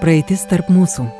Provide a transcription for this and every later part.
Praeitis tarp mūsų.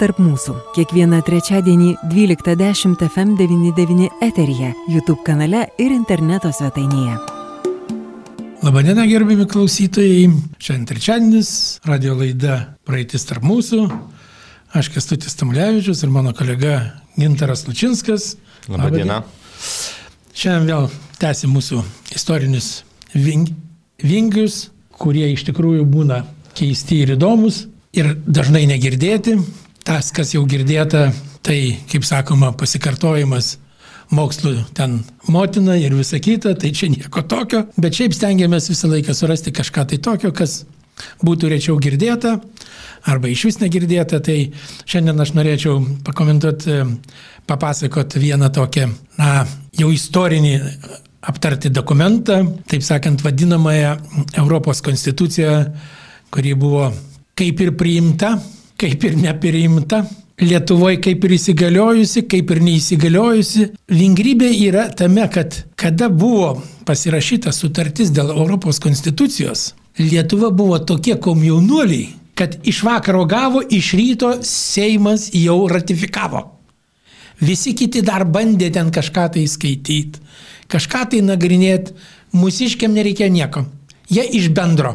tarp mūsų. Kiekvieną trečiadienį 12.10 FM99 eteryje, YouTube kanale ir interneto svetainėje. Labadiena, gerbimi klausytojai. Šiandien trečiadienis, radio laida Praeitis tarp mūsų. Aš Kestutis Tamulevičius ir mano kolega Gintaras Lučinskas. Labadiena. Šiandien vėl tęsim mūsų istorinius ving, vingius, kurie iš tikrųjų būna keisti ir įdomus ir dažnai negirdėti. Tas, kas jau girdėta, tai, kaip sakoma, pasikartojimas mokslų ten motina ir visa kita, tai čia nieko tokio, bet šiaip stengiamės visą laiką surasti kažką tai tokio, kas būtų rečiau girdėta arba iš vis negirdėta. Tai šiandien aš norėčiau pakomentuoti, papasakoti vieną tokią, na, jau istorinį aptarti dokumentą, taip sakant, vadinamąją Europos konstituciją, kuri buvo kaip ir priimta, kaip ir nepriimta. Lietuvoje kaip ir įsigaliojusi, kaip ir neįsigaliojusi. Vingrybė yra tame, kad kada buvo pasirašyta sutartis dėl Europos konstitucijos, Lietuva buvo tokie komjaunuoliai, kad iš vakaro gavo, iš ryto Seimas jau ratifikavo. Visi kiti dar bandė ten kažką tai skaityti, kažką tai nagrinėti, mūsiškiam nereikia nieko. Jie iš bendro.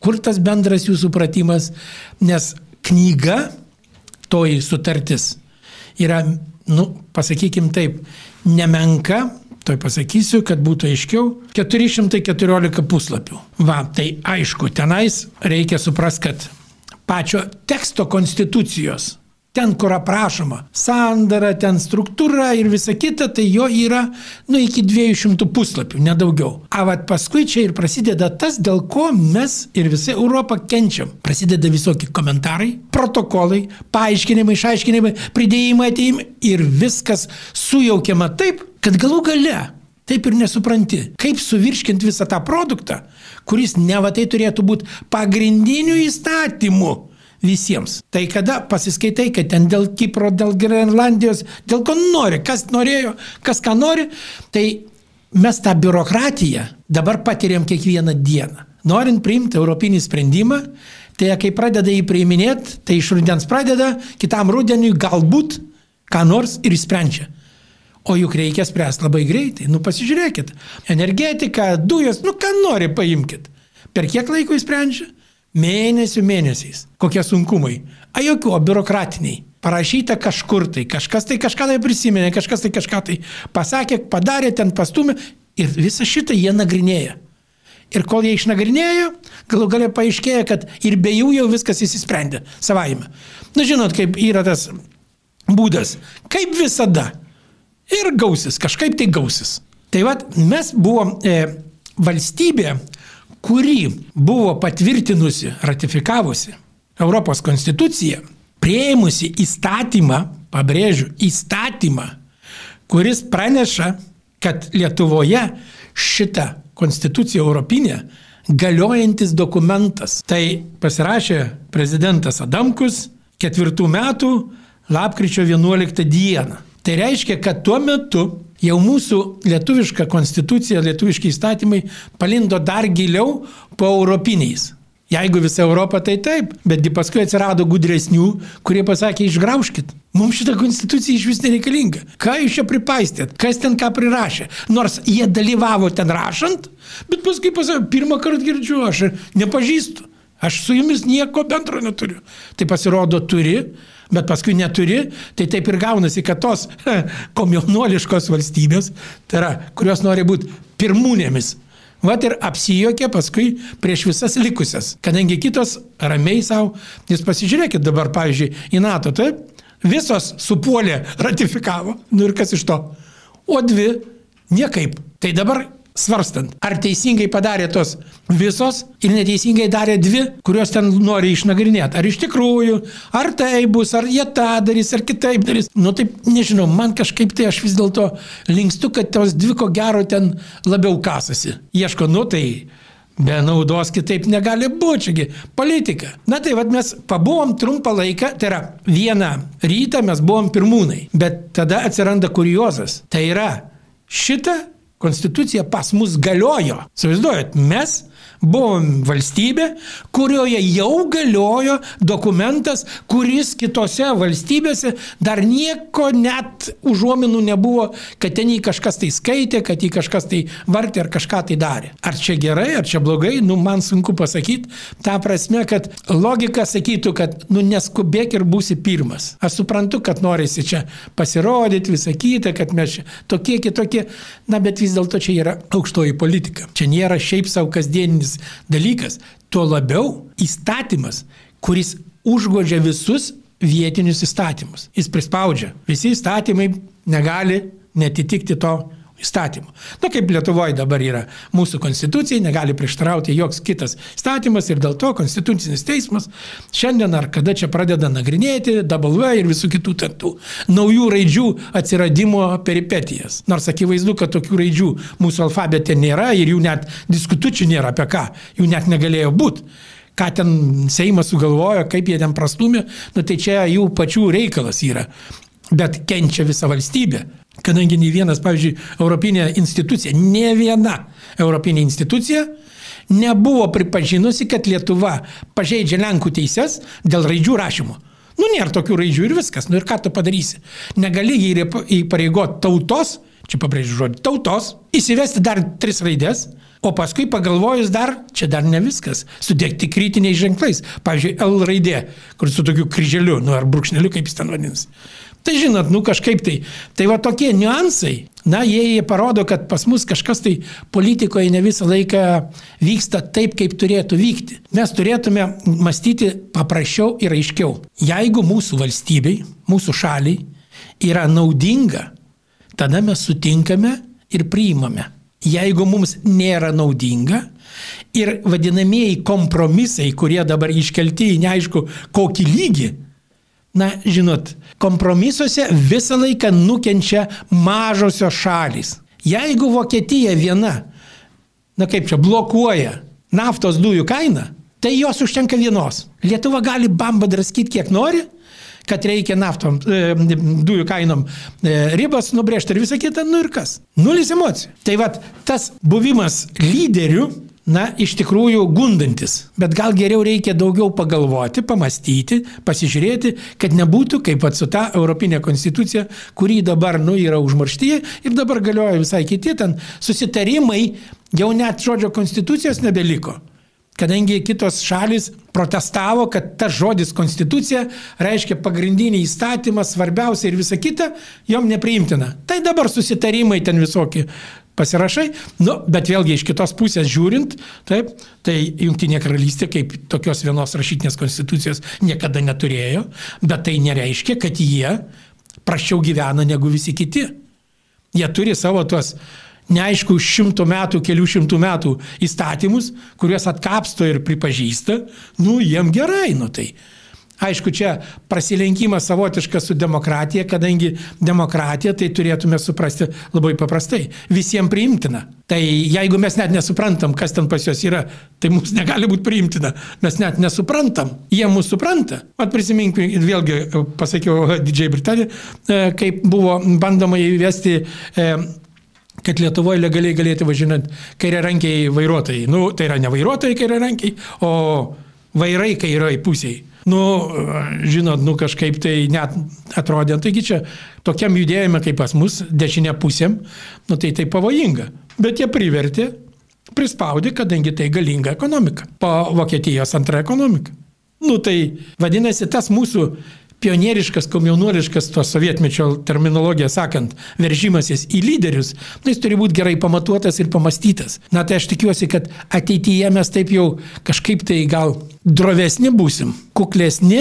Kur tas bendras jų supratimas? Nes knyga, toji sutartis, yra, nu, pasakykim taip, nemenka, toj pasakysiu, kad būtų aiškiau, 414 puslapių. Va, tai aišku, tenais reikia suprasti, kad pačio teksto konstitucijos ten, kur aprašoma sandara, ten struktūra ir visa kita, tai jo yra, nu, iki 200 puslapių, nedaugiau. A, vad paskui čia ir prasideda tas, dėl ko mes ir visa Europa kenčiam. Prasideda visokie komentarai, protokolai, paaiškinimai, išaiškinimai, pridėjimai, ateimai ir viskas sujaukiama taip, kad galų gale Taip ir nesupranti, kaip suvirškinti visą tą produktą, kuris ne va tai turėtų būti pagrindiniu įstatymu visiems. Tai kada pasiskaitai, kad ten dėl Kipro, dėl Grenlandijos, dėl ko nori, kas norėjo, kas ką nori, tai mes tą biurokratiją dabar patiriam kiekvieną dieną. Norint priimti europinį sprendimą, tai kai pradeda jį priiminėti, tai iš rudens pradeda, kitam rudeniui galbūt ką nors ir išsprendžia. O juk reikia spręsti labai greitai. Nu pasižiūrėkit. Energetika, dujos, nu ką nori paimkit. Per kiek laiko įsprendžia? Mėnesių mėnesiais. Kokie sunkumai. A jokių, o biurokratiniai. Parašyta kažkur tai, kažkas tai kažką tai prisiminė, kažkas tai kažką tai pasakė, padarė, ten pastumė ir visą šitą jie nagrinėja. Ir kol jie išnagrinėjo, galų galia paaiškėjo, kad ir be jų jau viskas įsisprendė savaime. Na žinot, kaip yra tas būdas, kaip visada. Ir gausis, kažkaip tai gausis. Tai vad, mes buvom e, valstybė, kuri buvo patvirtinusi, ratifikavusi Europos konstituciją, prieimusi įstatymą, pabrėžiu, įstatymą, kuris praneša, kad Lietuvoje šita konstitucija europinė galiojantis dokumentas. Tai pasirašė prezidentas Adamkus ketvirtų metų lapkričio 11 dieną. Tai reiškia, kad tuo metu jau mūsų lietuviška konstitucija, lietuviški įstatymai palindo dar giliau po europiniais. Jeigu visa Europa, tai taip, betgi paskui atsirado gudresnių, kurie pasakė, išgraužkit. Mums šitą konstituciją iš vis nereikalinga. Ką jūs čia pripaistėt? Kas ten ką prirašė? Nors jie dalyvavo ten rašant, bet paskui pasakė, pirmą kartą girdžiu, aš nepažįstu. Aš su jumis nieko bendro neturiu. Tai pasirodo turi, bet paskui neturi, tai taip ir gaunasi, kad tos komjaunuoliškos valstybės, tai yra, kurios nori būti pirmūnėmis, Vat ir apsijokė paskui prieš visas likusias, kadangi kitos ramiai savo, jūs pasižiūrėkit dabar, pavyzdžiui, į NATO, taip, visos supuolė, ratifikavo, nu ir kas iš to, o dvi niekaip. Tai dabar svarstant, ar teisingai padarė tos visos ir neteisingai darė dvi, kurios ten nori išnagrinėti. Ar iš tikrųjų, ar tai bus, ar jie tą darys, ar kitaip darys. Nu taip, nežinau, man kažkaip tai aš vis dėlto linkstu, kad tos dvi ko gero ten labiau kasasi. Ieško, nu tai Be naudos kitaip negali būti, čiagi politika. Na tai vad mes pabuvom trumpą laiką, tai yra vieną rytą mes buvom pirmūnai, bet tada atsiranda kuriozas. Tai yra šitą konstitucija pas mus galiojo. Savizuojat, mes buvom valstybė, kurioje jau galiojo dokumentas, kuris kitose valstybėse dar nieko net užuominų nebuvo, kad ten jį kažkas tai skaitė, kad jį kažkas tai vartė ar kažką tai darė. Ar čia gerai, ar čia blogai, nu man sunku pasakyti. Ta prasme, kad logika sakytų, kad nu neskubėk ir būsi pirmas. Aš suprantu, kad norisi čia pasirodyti, visą kitą, kad mes tokie kitokie, na bet vis dėlto čia yra aukštoji politika. Čia nėra šiaip savo kasdieninis esminis dalykas. Tuo labiau įstatymas, kuris užgožia visus vietinius įstatymus. Jis prispaudžia. Visi įstatymai negali netitikti to įstatymų. Na kaip Lietuvoje dabar yra mūsų konstitucija, negali prieštarauti joks kitas įstatymas ir dėl to konstitucinis teismas šiandien ar kada čia pradeda nagrinėti W ir visų kitų tų naujų raidžių atsiradimo peripetijas. Nors akivaizdu, kad tokių raidžių mūsų alfabete nėra ir jų net diskutučių nėra apie ką, jų net negalėjo būti ką ten Seimas sugalvojo, kaip jie ten prastumė, nu tai čia jų pačių reikalas yra. Bet kenčia visa valstybė. Kadangi nei vienas, pavyzdžiui, Europinė institucija, ne viena Europinė institucija nebuvo pripažinusi, kad Lietuva pažeidžia Lenkų teises dėl raidžių rašymo. Nu, nėra tokių raidžių ir viskas. Nu ir ką tu padarysi? Negali įpareigoti tautos, čia pabrėžiu žodį, tautos, įsivesti dar tris raidės, o paskui pagalvojus dar, čia dar ne viskas, sudėkti kritiniais ženklais. Pavyzdžiui, L raidė, kur su tokiu kryželiu, nu ar brūkšneliu, kaip jis ten vadinasi. Tai žinot, nu kažkaip tai. Tai va tokie niuansai, na, jie, parodo, kad pas mus kažkas tai politikoje ne visą laiką vyksta taip, kaip turėtų vykti. Mes turėtume mąstyti paprasčiau ir aiškiau. Jeigu mūsų valstybei, mūsų šaliai yra naudinga, tada mes sutinkame ir priimame. Jeigu mums nėra naudinga ir vadinamieji kompromisai, kurie dabar iškelti į neaišku kokį lygį, na, žinot, kompromisuose visą laiką nukenčia mažosios šalys. Jeigu Vokietija viena, na kaip čia, blokuoja naftos dujų kainą, tai jos užtenka vienos. Lietuva gali bamba draskyti kiek nori, kad reikia naftom, e, dujų kainom e, ribas nubrėžti ir visą kitą, nu ir kas. Nulis emocijų. Tai vad, tas buvimas lyderiu na, iš tikrųjų gundantis. Bet gal geriau reikia daugiau pagalvoti, pamastyti, pasižiūrėti, kad nebūtų kaip pat su ta Europinė konstitucija, kuri dabar, nu, yra užmarštyje ir dabar galioja visai kiti ten susitarimai, jau net žodžio konstitucijos nebeliko. Kadangi kitos šalis protestavo, kad tas žodis konstitucija reiškia pagrindinį įstatymą, svarbiausia ir visa kita, jom nepriimtina. Tai dabar susitarimai ten visokie pasirašai, nu, bet vėlgi iš kitos pusės žiūrint, taip, tai Junktinė karalystė kaip tokios vienos rašytinės konstitucijos niekada neturėjo, bet tai nereiškia, kad jie prašiau gyvena negu visi kiti. Jie turi savo tuos neaišku, šimtų metų, kelių šimtų metų įstatymus, kuriuos atkapsto ir pripažįsta, nu, jiem gerai, nu tai. Aišku, čia prasilenkimas savotiškas su demokratija, kadangi demokratija tai turėtume suprasti labai paprastai. Visiems priimtina. Tai jeigu mes net nesuprantam, kas ten pas juos yra, tai mums negali būti priimtina. Mes net nesuprantam. Jie mūsų supranta. Mat prisiminkime, vėlgi pasakiau Didžiai Britanijai, e, kaip buvo bandoma įvesti e, kad Lietuvoje legaliai galėtų važinant kairiarankiai vairuotojai. Nu, tai yra ne vairuotojai kairiarankiai, o vairai kairioj pusėje nu, žinot, nu kažkaip tai net atrodė, taigi čia tokiam judėjime kaip pas mus, dešinė pusėm, nu tai tai pavojinga. Bet jie privertė, prispaudė, kadangi tai galinga ekonomika. Po Vokietijos antra ekonomika. Nu tai vadinasi, tas mūsų pionieriškas, komjaunuoliškas, to sovietmečio terminologija sakant, veržimasis į lyderius, tai jis turi būti gerai pamatuotas ir pamastytas. Na tai aš tikiuosi, kad ateityje mes taip jau kažkaip tai gal drovesni būsim, kuklesni,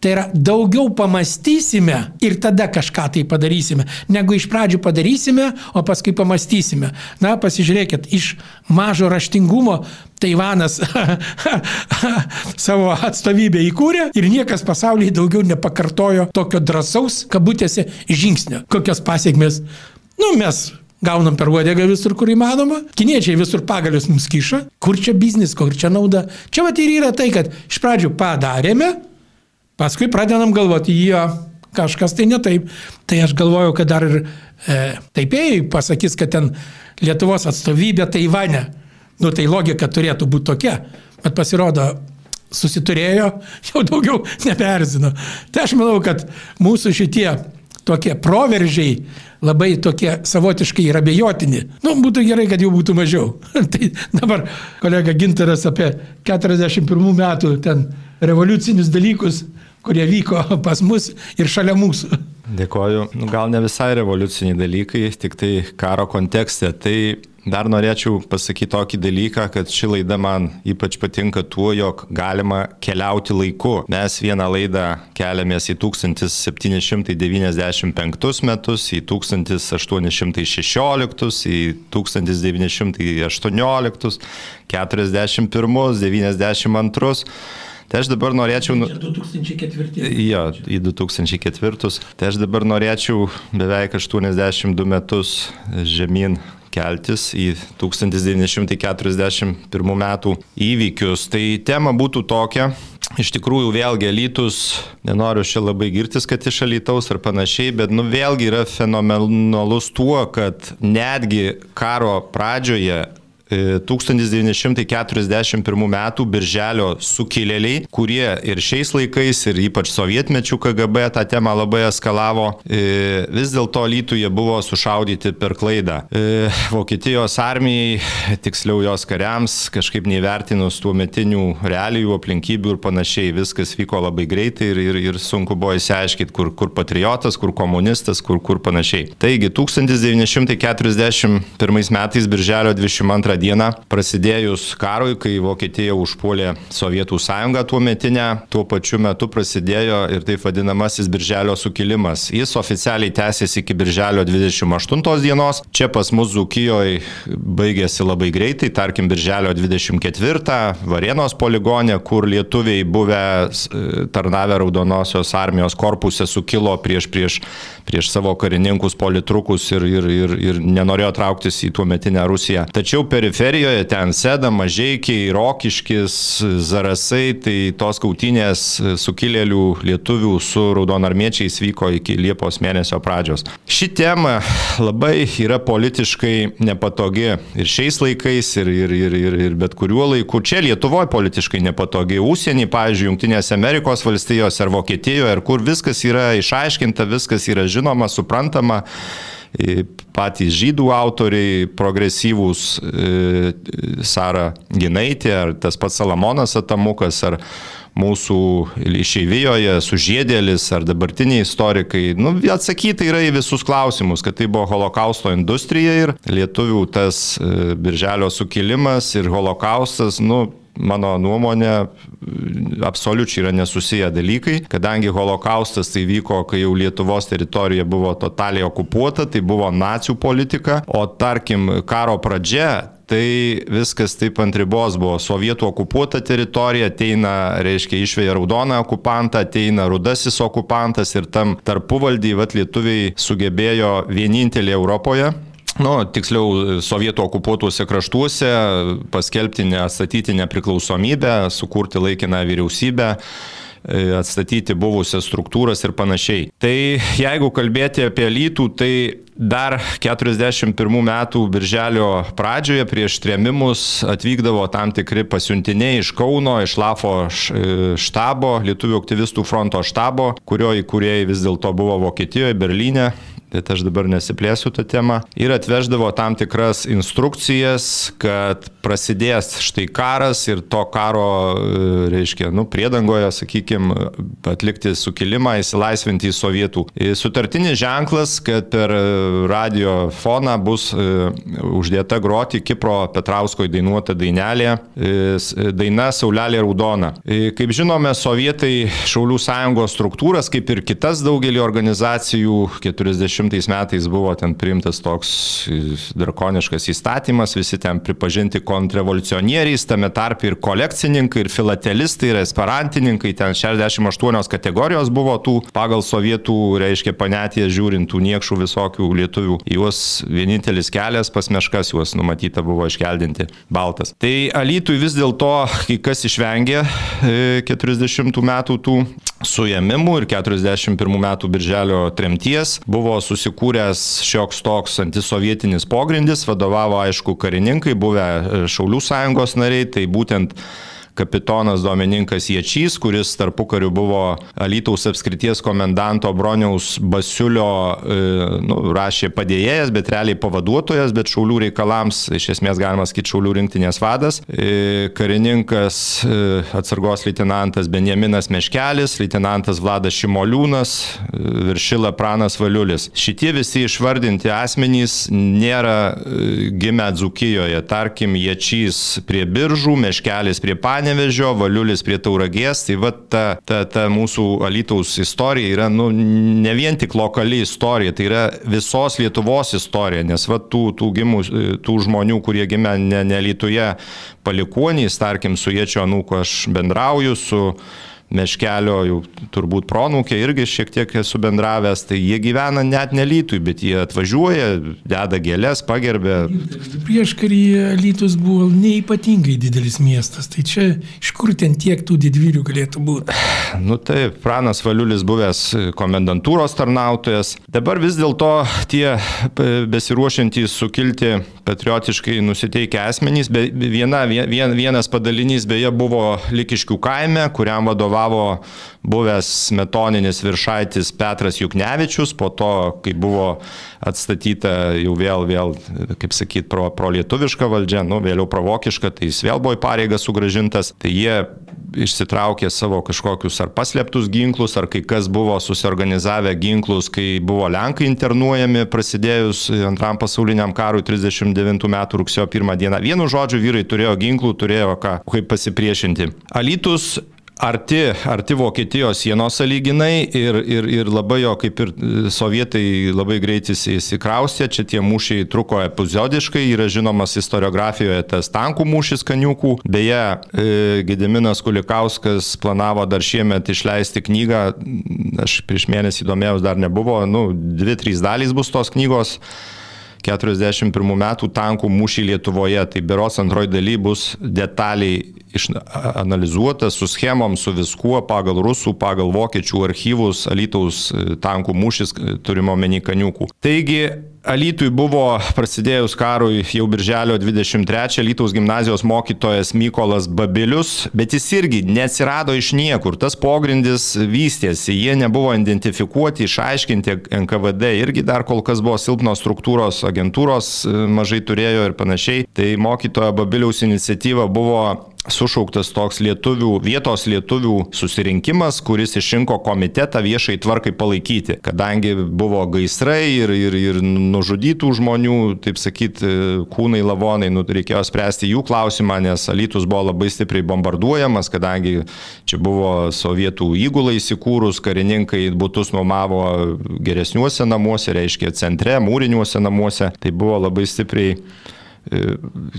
tai yra daugiau pamastysime ir tada kažką tai padarysime, negu iš pradžių padarysime, o paskui pamastysime. Na, pasižiūrėkit, iš mažo raštingumo Taivanas savo atstovybę įkūrė ir niekas pasaulyje daugiau nepakartojo tokio drąsaus, kabutėse, žingsnio. Kokios pasiekmes? Nu, mes gaunam per uodegą visur, kur įmanoma. Kiniečiai visur pagalius mums kiša. Kur čia biznis, kur čia nauda. Čia va ir yra tai, kad iš pradžių padarėme, paskui pradedam galvoti, jo, kažkas tai ne taip. Tai aš galvoju, kad dar ir e, taipėjai pasakys, kad ten Lietuvos atstovybė Taivane. Nu tai logika turėtų būti tokia. Bet pasirodo, susiturėjo, jau daugiau neberzino. Tai aš manau, kad mūsų šitie tokie proveržiai labai tokie savotiškai ir abejotini. Nu, būtų gerai, kad jų būtų mažiau. tai dabar kolega Ginteras apie 41 metų ten revoliucinius dalykus, kurie vyko pas mus ir šalia mūsų. Dėkoju. Nu, gal ne visai revoliuciniai dalykai, tik tai karo kontekste. Tai Dar norėčiau pasakyti tokį dalyką, kad ši laida man ypač patinka tuo, jog galima keliauti laiku. Mes vieną laidą keliamės į 1795 metus, į 1816, į 1918, 41, 92. Tai aš dabar norėčiau... 2004. Jo, į 2004. Tai aš dabar norėčiau beveik 82 metus žemyn keltis į 1941 metų įvykius. Tai tema būtų tokia. Iš tikrųjų, vėlgi, Lytus, nenoriu čia labai girtis, kad iš Alytaus ar panašiai, bet nu, vėlgi yra fenomenalus tuo, kad netgi karo pradžioje 1941 m. birželio sukilėliai, kurie ir šiais laikais, ir ypač sovietmečių KGB tą temą labai eskalavo, e, vis dėlto Lytuje buvo sušaudyti per klaidą. E, Vokietijos armijai, tiksliau jos kariams, kažkaip neįvertinus tuo metinių realijų, aplinkybių ir panašiai, viskas vyko labai greitai ir, ir, ir sunku buvo įsiaiškinti, kur, kur patriotas, kur komunistas, kur, kur panašiai. Taigi 1941 metais birželio 22 dieną prasidėjus karui, kai Vokietija užpuolė Sovietų sąjungą tuo metinę, tuo pačiu metu prasidėjo ir taip vadinamasis Birželio sukilimas. Jis oficialiai tęsėsi iki Birželio 28 dienos. Čia pas mus Zukijoje baigėsi labai greitai, tarkim Birželio 24 Varėnos poligonė, kur lietuviai buvę tarnavę Raudonosios armijos korpuse sukilo prieš, prieš, prieš savo karininkus politrukus ir, ir, ir, ir nenorėjo trauktis į tuo metinę Rusiją. Tačiau per periferijoje, ten Seda, Mažiekiai, Rokiškis, Zarasai, tai tos kautinės sukilėlių lietuvių su raudonarmiečiais vyko iki Liepos mėnesio pradžios. Ši tema labai yra politiškai nepatogi ir šiais laikais, ir, ir, ir, ir, ir bet kuriuo laiku. Čia Lietuvoje politiškai nepatogi, užsienį, pavyzdžiui, Junktinėse Amerikos valstijose ar Vokietijoje, ar kur viskas yra išaiškinta, viskas yra žinoma, suprantama. Patys žydų autoriai, progresyvūs e, Sara Ginaitė, ar tas pats Salamonas Atamukas, ar mūsų išeivijoje, sužėdėlis ar dabartiniai istorikai, nu, atsakyti yra į visus klausimus, kad tai buvo holokausto industrija ir lietuvių tas e, birželio sukilimas ir holokaustas, nu, mano nuomonė, absoliučiai yra nesusiję dalykai, kadangi holokaustas tai vyko, kai jau Lietuvos teritorija buvo totaliai okupuota, tai buvo nacijų politika, o tarkim karo pradžia tai viskas taip ant ribos buvo. Sovietų okupuota teritorija, ateina, reiškia, išvėja raudoną okupantą, ateina rudasis okupantas ir tam tarpuvaldį, vad lietuviai sugebėjo vienintelį Europoje nu, tiksliau, sovietų okupuotuose kraštuose paskelbti, atstatyti nepriklausomybę, sukurti laikiną vyriausybę e, atstatyti buvusias struktūras ir panašiai. Tai jeigu kalbėti apie lytų, tai dar 41 metų birželio pradžioje prieš trėmimus atvykdavo tam tikri pasiuntiniai iš Kauno, iš Lafo e, štabo, Lietuvių aktyvistų fronto štabo, kurio įkūrėjai vis dėlto buvo Vokietijoje, Berlyne, bet aš dabar nesiplėsiu tą temą. Ir atveždavo tam tikras instrukcijas, kad prasidės štai karas ir to karo, e, reiškia, nu, priedangoje, sakykime, atlikti sukilimą, įsilaisvinti į sovietų. Sutartinis ženklas, kad per radio foną bus uždėta groti Kipro Petrausko įdainuota dainelė, daina Saulelė Raudona. Kaip žinome, sovietai Šaulių sąjungos struktūras, kaip ir kitas daugelį organizacijų, 40 metais buvo ten priimtas toks drakoniškas įstatymas, visi ten pripažinti kontrrevoliucionieriais, tame tarp ir kolekcininkai, ir filatelistai, ir esperantininkai, ten 68 kategorijos buvo tų pagal sovietų, reiškia, panetėje žiūrintų niekšų visokių lietuvių. Juos vienintelis kelias pas meškas juos numatyta buvo iškeldinti baltas. Tai Alytui vis dėlto kai kas išvengė 40 e, metų tų suėmimų ir 41 metų birželio tremties buvo susikūręs šioks toks antisovietinis pogrindis, vadovavo aišku karininkai, buvę e, Šaulių sąjungos nariai, tai būtent kapitonas Domininkas Ječys, kuris tarpu kariu buvo Alytaus apskrities komendanto Broniaus Basiulio, e, nu, rašė padėjėjas, bet realiai pavaduotojas, bet šaulių reikalams, iš esmės galima sakyti, šaulių rinktinės vadas. E, karininkas e, atsargos leitenantas Benjaminas Meškelis, leitenantas Vladas Šimoliūnas, viršila Pranas Valiulis. Šitie visi išvardinti asmenys nėra gimę Dzukijoje. Tarkim, Ječys prie biržų, Meškelis prie Panės Panevežio, Valiulis prie Tauragės, tai va ta, ta, ta mūsų Alytaus istorija yra nu, ne vien tik lokali istorija, tai yra visos Lietuvos istorija, nes va tų, tų, gimų, tų žmonių, kurie gimė ne, ne Lietuvoje, palikonys, tarkim, su Ječio anūku aš bendrauju, su meškelio, jau turbūt pronūkė irgi šiek tiek esu bendravęs, tai jie gyvena net nelytui, bet jie atvažiuoja, deda gėlės, pagerbė. Prieš karį Lytus buvo neipatingai didelis miestas, tai čia iš kur ten tiek tų didvyrių galėtų būti? Nu taip, Pranas Valiulis buvęs komendantūros tarnautojas. Dabar vis dėlto tie besiruošiantys sukilti patriotiškai nusiteikę asmenys, viena, vien, vienas padalinys beje buvo Likiškių kaime, kuriam vadovavo vadovavo buvęs metoninis viršaitis Petras Juknevičius, po to, kai buvo atstatyta jau vėl, vėl kaip sakyt, pro, pro lietuvišką valdžią, nu, vėliau provokišką, tai jis vėl buvo į pareigą sugražintas, tai jie išsitraukė savo kažkokius ar paslėptus ginklus, ar kai kas buvo susiorganizavę ginklus, kai buvo Lenkai internuojami prasidėjus antram pasauliniam karui 39 metų rugsėjo 1 dieną. Vienu žodžiu, vyrai turėjo ginklų, turėjo ką, kaip pasipriešinti. Alitus arti, arti Vokietijos sienos sąlyginai ir, ir, ir labai jo, kaip ir e, sovietai labai greitai įsikraustė, čia tie mūšiai truko epizodiškai, yra žinomas istoriografijoje tas tankų mūšis kaniukų, beje, e, Gediminas Kulikauskas planavo dar šiemet išleisti knygą, aš prieš mėnesį domėjau, dar nebuvo, nu, dvi, trys dalys bus tos knygos. 41 metų tankų mūšį Lietuvoje, tai beros antroji daly bus detaliai išanalizuota su schemom, su viskuo pagal rusų, pagal vokiečių archyvus, Alytaus e, tankų mūšis, e, turimo menį kaniukų. Taigi, Alytui buvo prasidėjus karui jau birželio 23 Alytaus gimnazijos mokytojas Mykolas Babilius, bet jis irgi neatsirado iš niekur, tas pogrindis vystėsi, jie nebuvo identifikuoti, išaiškinti, NKVD irgi dar kol kas buvo silpnos struktūros, agentūros e, mažai turėjo ir panašiai. Tai mokytojo Babiliaus iniciatyva buvo sušauktas toks lietuvių, vietos lietuvių susirinkimas, kuris išrinko komitetą viešai tvarkai palaikyti, kadangi buvo gaisrai ir, ir, ir nužudytų žmonių, taip sakyti, kūnai lavonai, nu, reikėjo spręsti jų klausimą, nes Alytus buvo labai stipriai bombarduojamas, kadangi čia buvo sovietų įgulai įsikūrus, karininkai būtus nuomavo geresniuose namuose, reiškia centre, mūriniuose namuose, tai buvo labai stipriai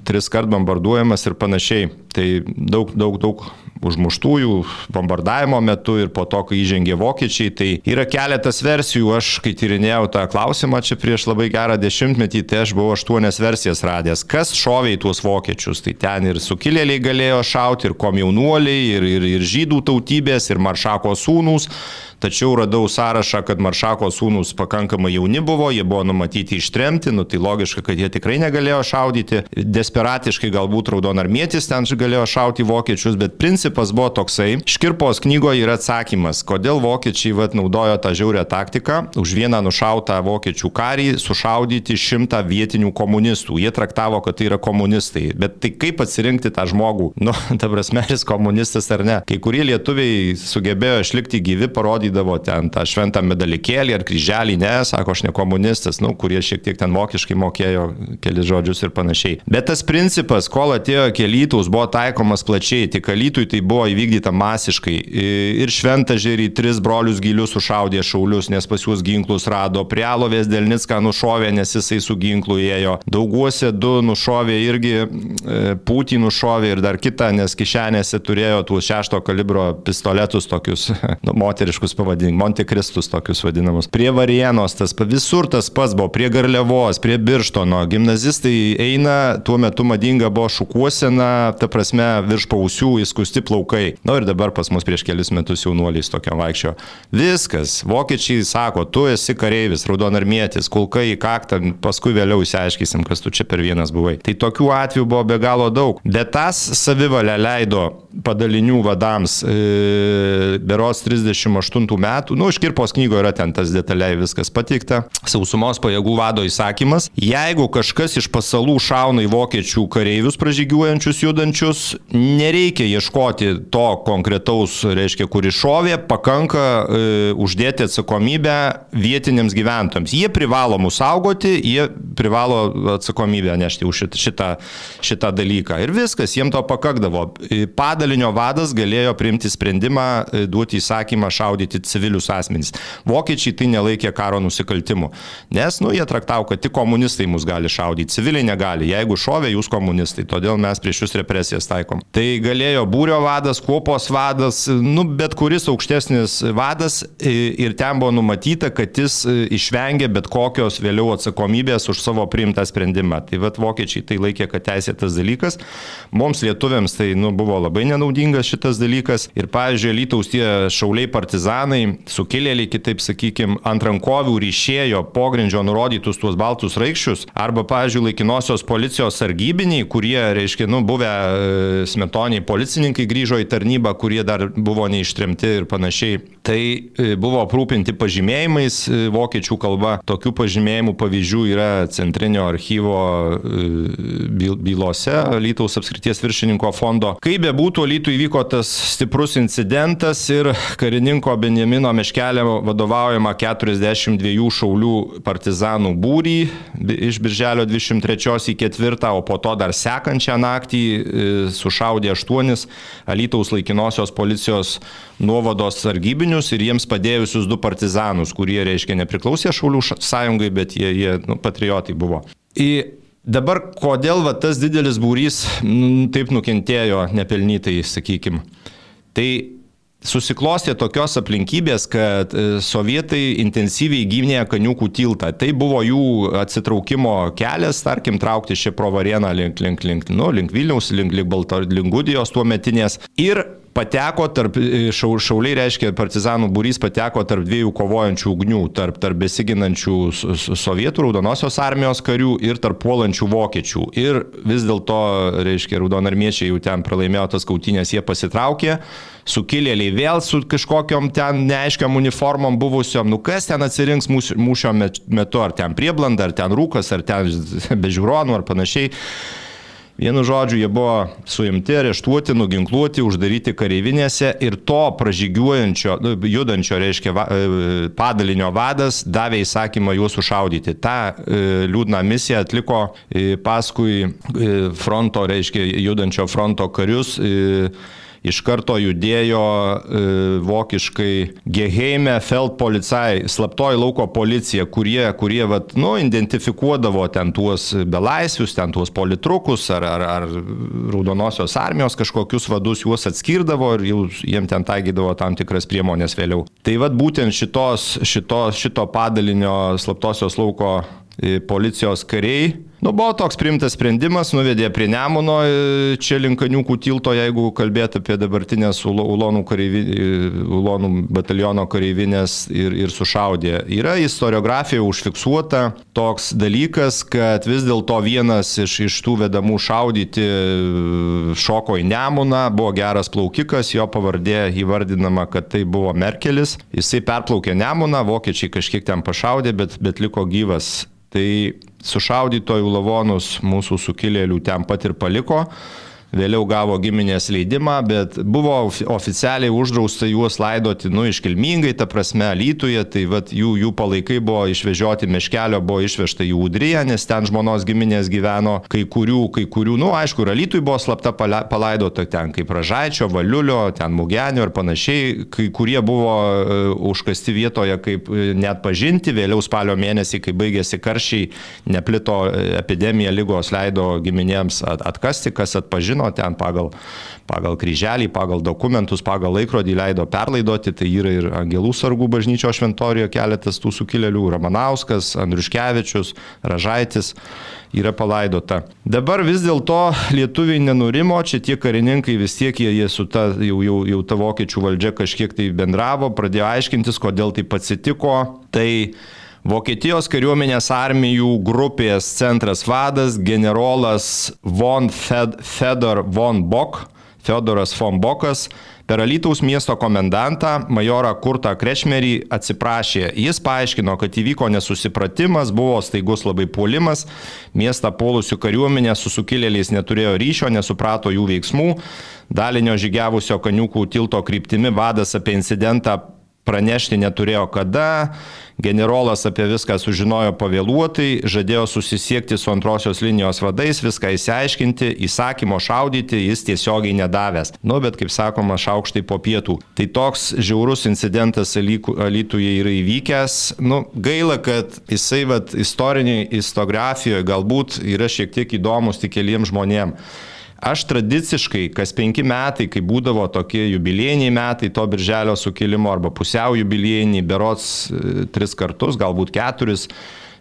tris kart bombarduojamas ir panašiai. Tai daug, daug, daug užmuštųjų bombardavimo metu ir po to, kai įžengė vokiečiai. Tai yra keletas versijų. Aš, kai tyrinėjau tą klausimą čia prieš labai gerą dešimtmetį, tai aš buvau aštuonias versijas radęs. Kas šovė į tuos vokiečius? Tai ten ir sukilėliai galėjo šauti, ir komjaunuoliai, ir, ir, ir žydų tautybės, ir maršako sūnus. Tačiau radau sąrašą, kad Maršako sūnus pakankamai jauni buvo, jie buvo numatyti ištremti, nu tai logiška, kad jie tikrai negalėjo šaudyti. Desperatiškai galbūt raudonarmėtis ten galėjo šauti vokiečius, bet principai principas buvo toksai. Škirpos knygoje yra atsakymas, kodėl vokiečiai vat, naudojo tą žiaurę taktiką už vieną nušautą vokiečių karį sušaudyti šimtą vietinių komunistų. Jie traktavo, kad tai yra komunistai. Bet tai kaip atsirinkti tą žmogų? Nu, ta prasme, jis komunistas ar ne. Kai kurie lietuviai sugebėjo išlikti gyvi, parodydavo ten tą šventą medalikėlį ar kryželį, ne, sako, aš ne komunistas, nu, kurie šiek tiek ten vokiškai mokėjo keli žodžius ir panašiai. Bet tas principas, kol atėjo kelytus, buvo taikomas plačiai, tik kalytui tai buvo įvykdyta masiškai. Ir šventą žerį tris brolius gilius sušaudė šaulius, nes pas juos ginklus rado. Prialovės Delnicką nušovė, nes jisai su ginklu ėjo. Dauguose du nušovė irgi e, Pūtį nušovė ir dar kitą, nes kišenėse turėjo tų šešto kalibro pistoletus tokius, nu, moteriškus pavadinimus, Montekristus tokius vadinamus. Prie Varienos tas visur tas pats buvo, prie Garliavos, prie Birštono. Gimnazistai eina, tuo metu madinga buvo šukuosena, ta prasme virš pausių įskusti plaukai. Na nu, ir dabar pas mus prieš kelius metus jaunuoliais tokiam vaikščio. Viskas. Vokiečiai sako, tu esi kareivis, raudonarmėtis, kulka į kaktą, paskui vėliau išsiaiškysim, kas tu čia per vienas buvai. Tai tokių atvejų buvo be galo daug. Bet tas savivalę leido padalinių vadams e, beros 38 metų, nu, iškirpos knygoje yra ten tas detaliai viskas pateikta, sausumos pajėgų vado įsakymas, jeigu kažkas iš pasalų šauna į vokiečių kareivius pražygiuojančius judančius, nereikia ieškoti to konkretaus, reiškia, kur iššovė, pakanka e, uždėti atsakomybę vietiniams gyventojams. Jie privalo mus saugoti, jie privalo atsakomybę nešti už šitą, šitą, šitą dalyką. Ir viskas, jiems to pakakdavo. E, Pada padalinio vadas galėjo priimti sprendimą e, duoti įsakymą šaudyti civilius asmenys. Vokiečiai tai nelaikė karo nusikaltimu, nes, nu, jie traktavo, kad tik komunistai mus gali šaudyti, civiliai negali. Jeigu šovė, jūs komunistai, todėl mes prieš jūs represijas taikom. Tai galėjo būrio vadas, kuopos vadas, nu, bet kuris aukštesnis vadas ir ten buvo numatyta, kad jis išvengė bet kokios vėliau atsakomybės už savo priimtą sprendimą. Tai vad vokiečiai tai laikė, kad teisėtas dalykas. Mums lietuviams tai nu, buvo labai nenaudinga nenaudingas šitas dalykas. Ir, pavyzdžiui, Lytaus tie šauliai partizanai, sukilėliai, kitaip sakykime, ant rankovių ryšėjo pogrindžio nurodytus tuos baltus raikščius, arba, pavyzdžiui, laikinosios policijos sargybiniai, kurie, reiškia, nu, buvę e, smetoniai policininkai grįžo į tarnybą, kurie dar buvo neištrimti ir panašiai. Tai e, buvo aprūpinti pažymėjimais e, vokiečių kalba. Tokių pažymėjimų pavyzdžių yra Centrinio archyvo bylose Lytaus apskrities viršininko fondo. Kaip be būtų, Lytų įvyko tas stiprus incidentas ir karininko Benjamino Meškelio vadovaujama 42 šaulių partizanų būrį iš birželio 23 į 4, o po to dar sekančią naktį e, sušaudė 8 Alytaus laikinosios policijos nuovados sargybinius ir jiems padėjusius du partizanus, kurie, reiškia, nepriklausė šaulių sąjungai, bet jie, jie nu, patriotai buvo. Į Dabar kodėl va, tas didelis būrys nu, taip nukentėjo nepelnytai, sakykime. Tai susiklostė tokios aplinkybės, kad e, sovietai intensyviai gynė Kaniukų tiltą. Tai buvo jų atsitraukimo kelias, tarkim, traukti šią provarieną link, link, link, nu, link Vilniaus, link, link, Baltar, link Gudijos tuo metinės. Ir pateko tarp, e, šau, šauliai reiškia, partizanų būrys pateko tarp dviejų kovojančių ugnių, tarp, tarp besiginančių sovietų raudonosios armijos karių ir tarp puolančių vokiečių. Ir vis dėlto, reiškia, raudonarmiečiai jau ten pralaimėjo tas kautinės, jie pasitraukė sukilėliai vėl su kažkokiam ten neaiškiam uniformom buvusiom, nu kas ten atsirinks mūšio metu, ar ten prieblanda, ar ten rūkas, ar ten bežiūronų, ar panašiai. Vienu žodžiu, jie buvo suimti, areštuoti, nuginkluoti, uždaryti kareivinėse ir to pražygiuojančio, nu, judančio, reiškia, e, padalinio vadas davė įsakymą juos sušaudyti. Ta e, liūdna misija atliko e, paskui fronto, reiškia, judančio fronto karius. Iš karto judėjo e, vokiškai Geheime Feldpolizei, slaptoji lauko policija, kurie, kurie vat, nu, identifikuodavo ten tuos belaisvius, ten tuos politrukus ar, ar, ar raudonosios armijos kažkokius vadus, juos atskirdavo ir jau, jiem ten taikydavo tam tikras priemonės vėliau. Tai vad būtent šitos, šitos, šito padalinio slaptosios lauko e, policijos kariai Nu, buvo toks primtas sprendimas, nuvedė prie Nemuno, e, čia linkaniukų tilto, jeigu kalbėtų apie dabartinės Ulonų, kareivi, e, Ulonų bataliono kareivinės ir, ir sušaudė. Yra istoriografijoje užfiksuota toks dalykas, kad vis dėlto vienas iš, iš tų vedamų šaudyti e, šoko į Nemuną, buvo geras plaukikas, jo pavardė įvardinama, kad tai buvo Merkelis. Jisai perplaukė Nemuną, vokiečiai kažkiek ten pašaudė, bet, bet liko gyvas. Tai sušaudytojų lavonus mūsų sukilėlių ten pat ir paliko vėliau gavo giminės leidimą, bet buvo oficialiai uždrausta juos laidoti, nu, iškilmingai, ta prasme, lytuje, tai vat, jų, jų palaikai buvo išvežioti miškelio, buvo išvežta į Udriją, nes ten žmonos giminės gyveno, kai kurių, kai kurių, nu, aišku, lytui buvo slapta palaidota ten, kaip Ražaičio, Valiulio, ten Mugenio ir panašiai, kai kurie buvo uh, užkasti vietoje kaip uh, net pažinti, vėliau spalio mėnesį, kai baigėsi karščiai, neplito e, epidemija, lygos leido giminėms atkasti, kas atpažino žino, ten pagal, pagal kryželį, pagal dokumentus, pagal laikrodį leido perlaidoti, tai yra ir Angelų sargų bažnyčio šventorijoje keletas tų sukilėlių, Ramanauskas, Andriuškevičius, Ražaitis yra palaidota. Dabar vis dėlto lietuviai nenurimo, čia tie karininkai vis tiek jie, jie su ta jau, jau, jau ta vokiečių valdžia kažkiek tai bendravo, pradėjo aiškintis, kodėl taip atsitiko. Tai Vokietijos kariuomenės armijų grupės centras vadas generolas von Fed, Fedor von Bock, Fedoras von Bokas, per Alytaus miesto komendantą majorą Kurtą Krešmerį atsiprašė. Jis paaiškino, kad įvyko nesusipratimas, buvo staigus labai puolimas, miestą polusių kariuomenė su sukilėliais neturėjo ryšio, nesuprato jų veiksmų. Dalinio žygiavusio kaniukų tilto kryptimi vadas apie incidentą pranešti neturėjo kada, generolas apie viską sužinojo pavėluotai, žadėjo susisiekti su antrosios linijos vadais, viską įsiaiškinti, įsakymo šaudyti jis tiesiogiai nedavęs. Nu, bet kaip sakoma, šaukštai po pietų. Tai toks žiaurus incidentas Alytuje yra įvykęs. Nu, gaila, kad jisai vat, istoriniai istografijoje galbūt yra šiek tiek įdomus tik keliems žmonėms. Aš tradiciškai kas penki metai, kai būdavo tokie jubiliejiniai metai to birželio sukilimo arba pusiau jubiliejiniai, berots e, tris kartus, galbūt keturis,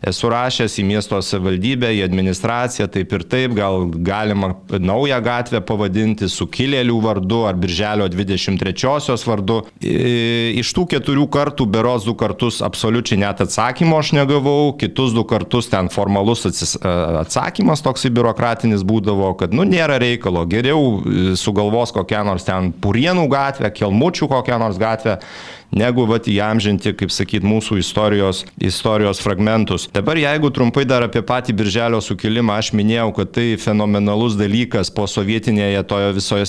esu rašęs į miesto savivaldybę, į administraciją, taip ir taip, gal galima naują gatvę pavadinti sukilėlių vardu ar birželio 23-osios vardu. Iš tų keturių kartų, beros du kartus absoliučiai net atsakymo aš negavau, kitus du kartus ten formalus atsakymas toksai biurokratinis būdavo, kad nu nėra reikalo, geriau sugalvos kokią nors ten purienų gatvę, kelmučių kokią nors gatvę negu vat įamžinti, kaip sakyt, mūsų istorijos, istorijos fragmentus. Dabar jeigu trumpai dar apie patį Birželio sukilimą, aš minėjau, kad tai fenomenalus dalykas po sovietinėje toje visoje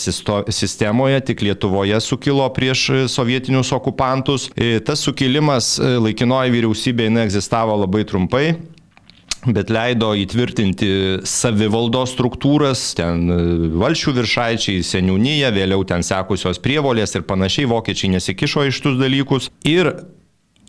sistemoje, tik Lietuvoje sukilo prieš sovietinius okupantus. E, tas sukilimas e, laikinoji vyriausybė egzistavo labai trumpai bet leido įtvirtinti savivaldos struktūras, ten e, valšių viršaičiai, seniūnyje, vėliau ten sekusios prievolės ir panašiai, vokiečiai nesikišo iš tus dalykus. Ir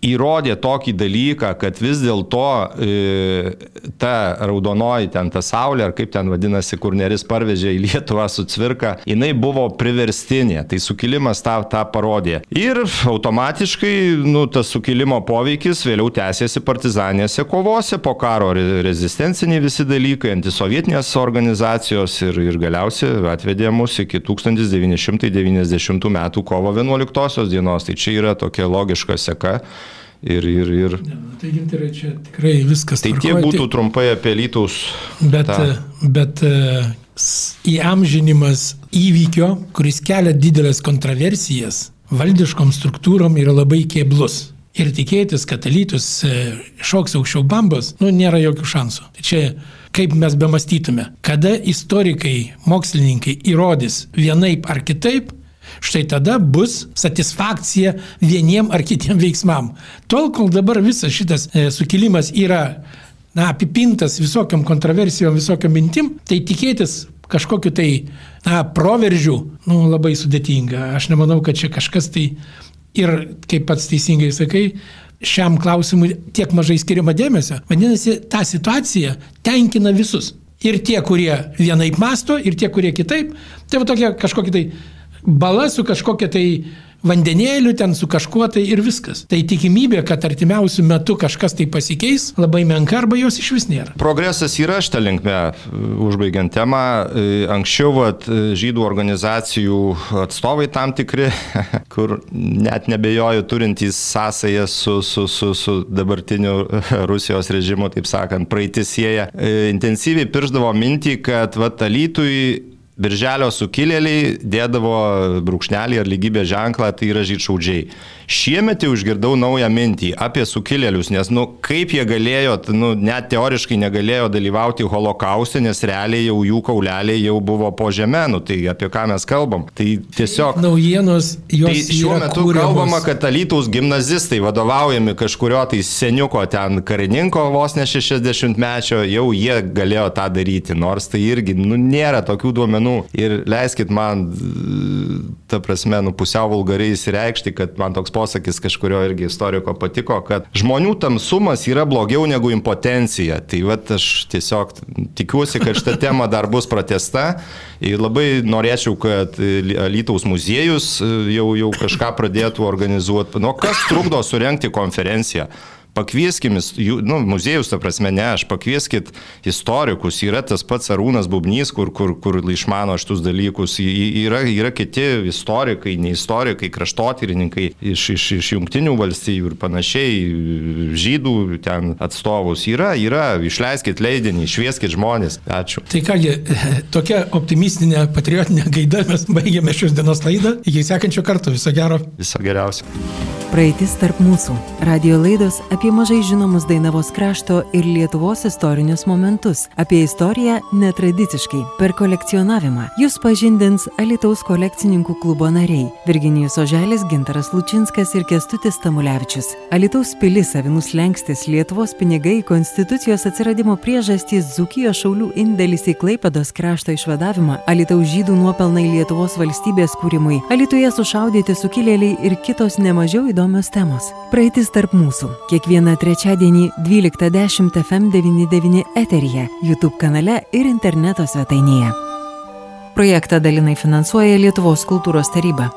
įrodė tokį dalyką, kad vis dėlto e, ta raudonoji ten ta saulė, ar kaip ten vadinasi, kur neris parvežė į Lietuvą su cvirka, jinai buvo priverstinė, tai sukilimas tą, tą parodė. Ir automatiškai, nu, tas sukilimo poveikis vėliau tęsėsi partizanėse kovose, po karo rezistenciniai visi dalykai, antisovietinės organizacijos ir, ir galiausiai atvedė mus iki 1990 m. kovo 11 dienos. Tai čia yra tokia logiška seka Ir, ir, ir... Nu, tai gintarai čia tikrai viskas. Tai tiek būtų tai... trumpai apie Lytaus. Bet, tą. bet uh, įamžinimas įvykio, kuris kelia didelės kontroversijas valdiškom struktūrom yra labai kėblus. Ir tikėtis, kad Lytus uh, šoks aukščiau bambos, nu, nėra jokių šansų. Tai čia kaip mes bemastytume, kada istorikai, mokslininkai įrodys vienaip ar kitaip, štai tada bus satisfakcija vieniem ar kitiem veiksmam. Tol, kol dabar visas šitas e, sukilimas yra na, apipintas visokiam kontroversijom, visokiam mintim, tai tikėtis kažkokiu tai na, proveržių nu, labai sudėtinga. Aš nemanau, kad čia kažkas tai ir, kaip pats teisingai sakai, šiam klausimui tiek mažai skiriama dėmesio. Vadinasi, ta situacija tenkina visus. Ir tie, kurie vienaip masto, ir tie, kurie kitaip. Tai va tokia kažkokia tai bala su kažkokia tai vandenėliu ten su kažkuo tai ir viskas. Tai tikimybė, kad artimiausių metų kažkas tai pasikeis, labai menka arba jos iš vis nėra. Progresas yra šitą linkmę, užbaigiant temą. Anksčiau vat, žydų organizacijų atstovai tam tikri, kur net nebejoju turintys sąsąją su, su, su, su dabartiniu Rusijos režimu, taip sakant, praeitis sieja, intensyviai pirždavo mintį, kad vat, alytui Birželio sukilėliai dėdavo brūkšnelį ar lygybės ženklą, tai yra žydšaudžiai. Šiemet jau išgirdau naują mintį apie sukilėlius, nes, nu, kaip jie galėjo, nu, net teoriškai negalėjo dalyvauti holokauste, nes realiai jau jų kauleliai jau buvo po žemė, nu, tai apie ką mes kalbam. Tai tiesiog... Naujienos jos. Tai šiuo metu kūriamos. kalbama, kad Alytaus gimnazistai vadovaujami kažkurio tai seniuko ten karininko vos ne 60 mečio, jau jie galėjo tą daryti, nors tai irgi, nu, nėra tokių duomenų. Ir leiskit man, ta prasme, nu, pusiau vulgariai įsireikšti, kad man toks posakis kažkurio irgi istoriko patiko, kad žmonių tamsumas yra blogiau negu impotencija. Tai va aš tiesiog tikiuosi, kad šita tema dar bus pratesta ir labai norėčiau, kad Lytaus muziejus jau, jau kažką pradėtų organizuoti. Nu, kas trukdo surenkti konferenciją? Pakvieskim, nu, muziejus, ta prasme, ne aš, pakvieskit istorikus, yra tas pats Arūnas Bubnys, kur, kur, kur išmano šitus dalykus, yra, yra kiti istorikai, ne istorikai, kraštotyrininkai iš, iš, iš jungtinių valstybių ir panašiai, žydų ten atstovus, yra, yra, išleiskit leidinį, švieskit žmonės. Ačiū. Tai kągi, tokia optimistinė, patriotinė gaida mes baigėme šios dienos laidą, iki sekančio karto, viso gero. Viso geriausio. Praeitis tarp mūsų. Radio laidos apie mažai žinomus Dainavos krašto ir Lietuvos istorinius momentus. Apie istoriją netradiciškai, per kolekcionavimą. Jūs pažindins Alitaus kolekcininkų klubo nariai - Virginijus Oželis, Gintaras Lučinskas ir Kestutis Tamulevičius. Alitaus pilis, Avinus Lenkstis, Lietuvos pinigai, Konstitucijos atsiradimo priežastys, Zukijos šaulių indėlis į Klaipados krašto išvadavimą, Alitaus žydų nuopelnai Lietuvos valstybės kūrimui, Alitoje sušaudyti sukilėliai ir kitos nemažiau įdomios temos. Praeitis tarp mūsų. Kiekvieną trečiadienį 12.10 FM99 eteryje, YouTube kanale ir interneto svetainėje. Projektą dalinai finansuoja Lietuvos kultūros taryba.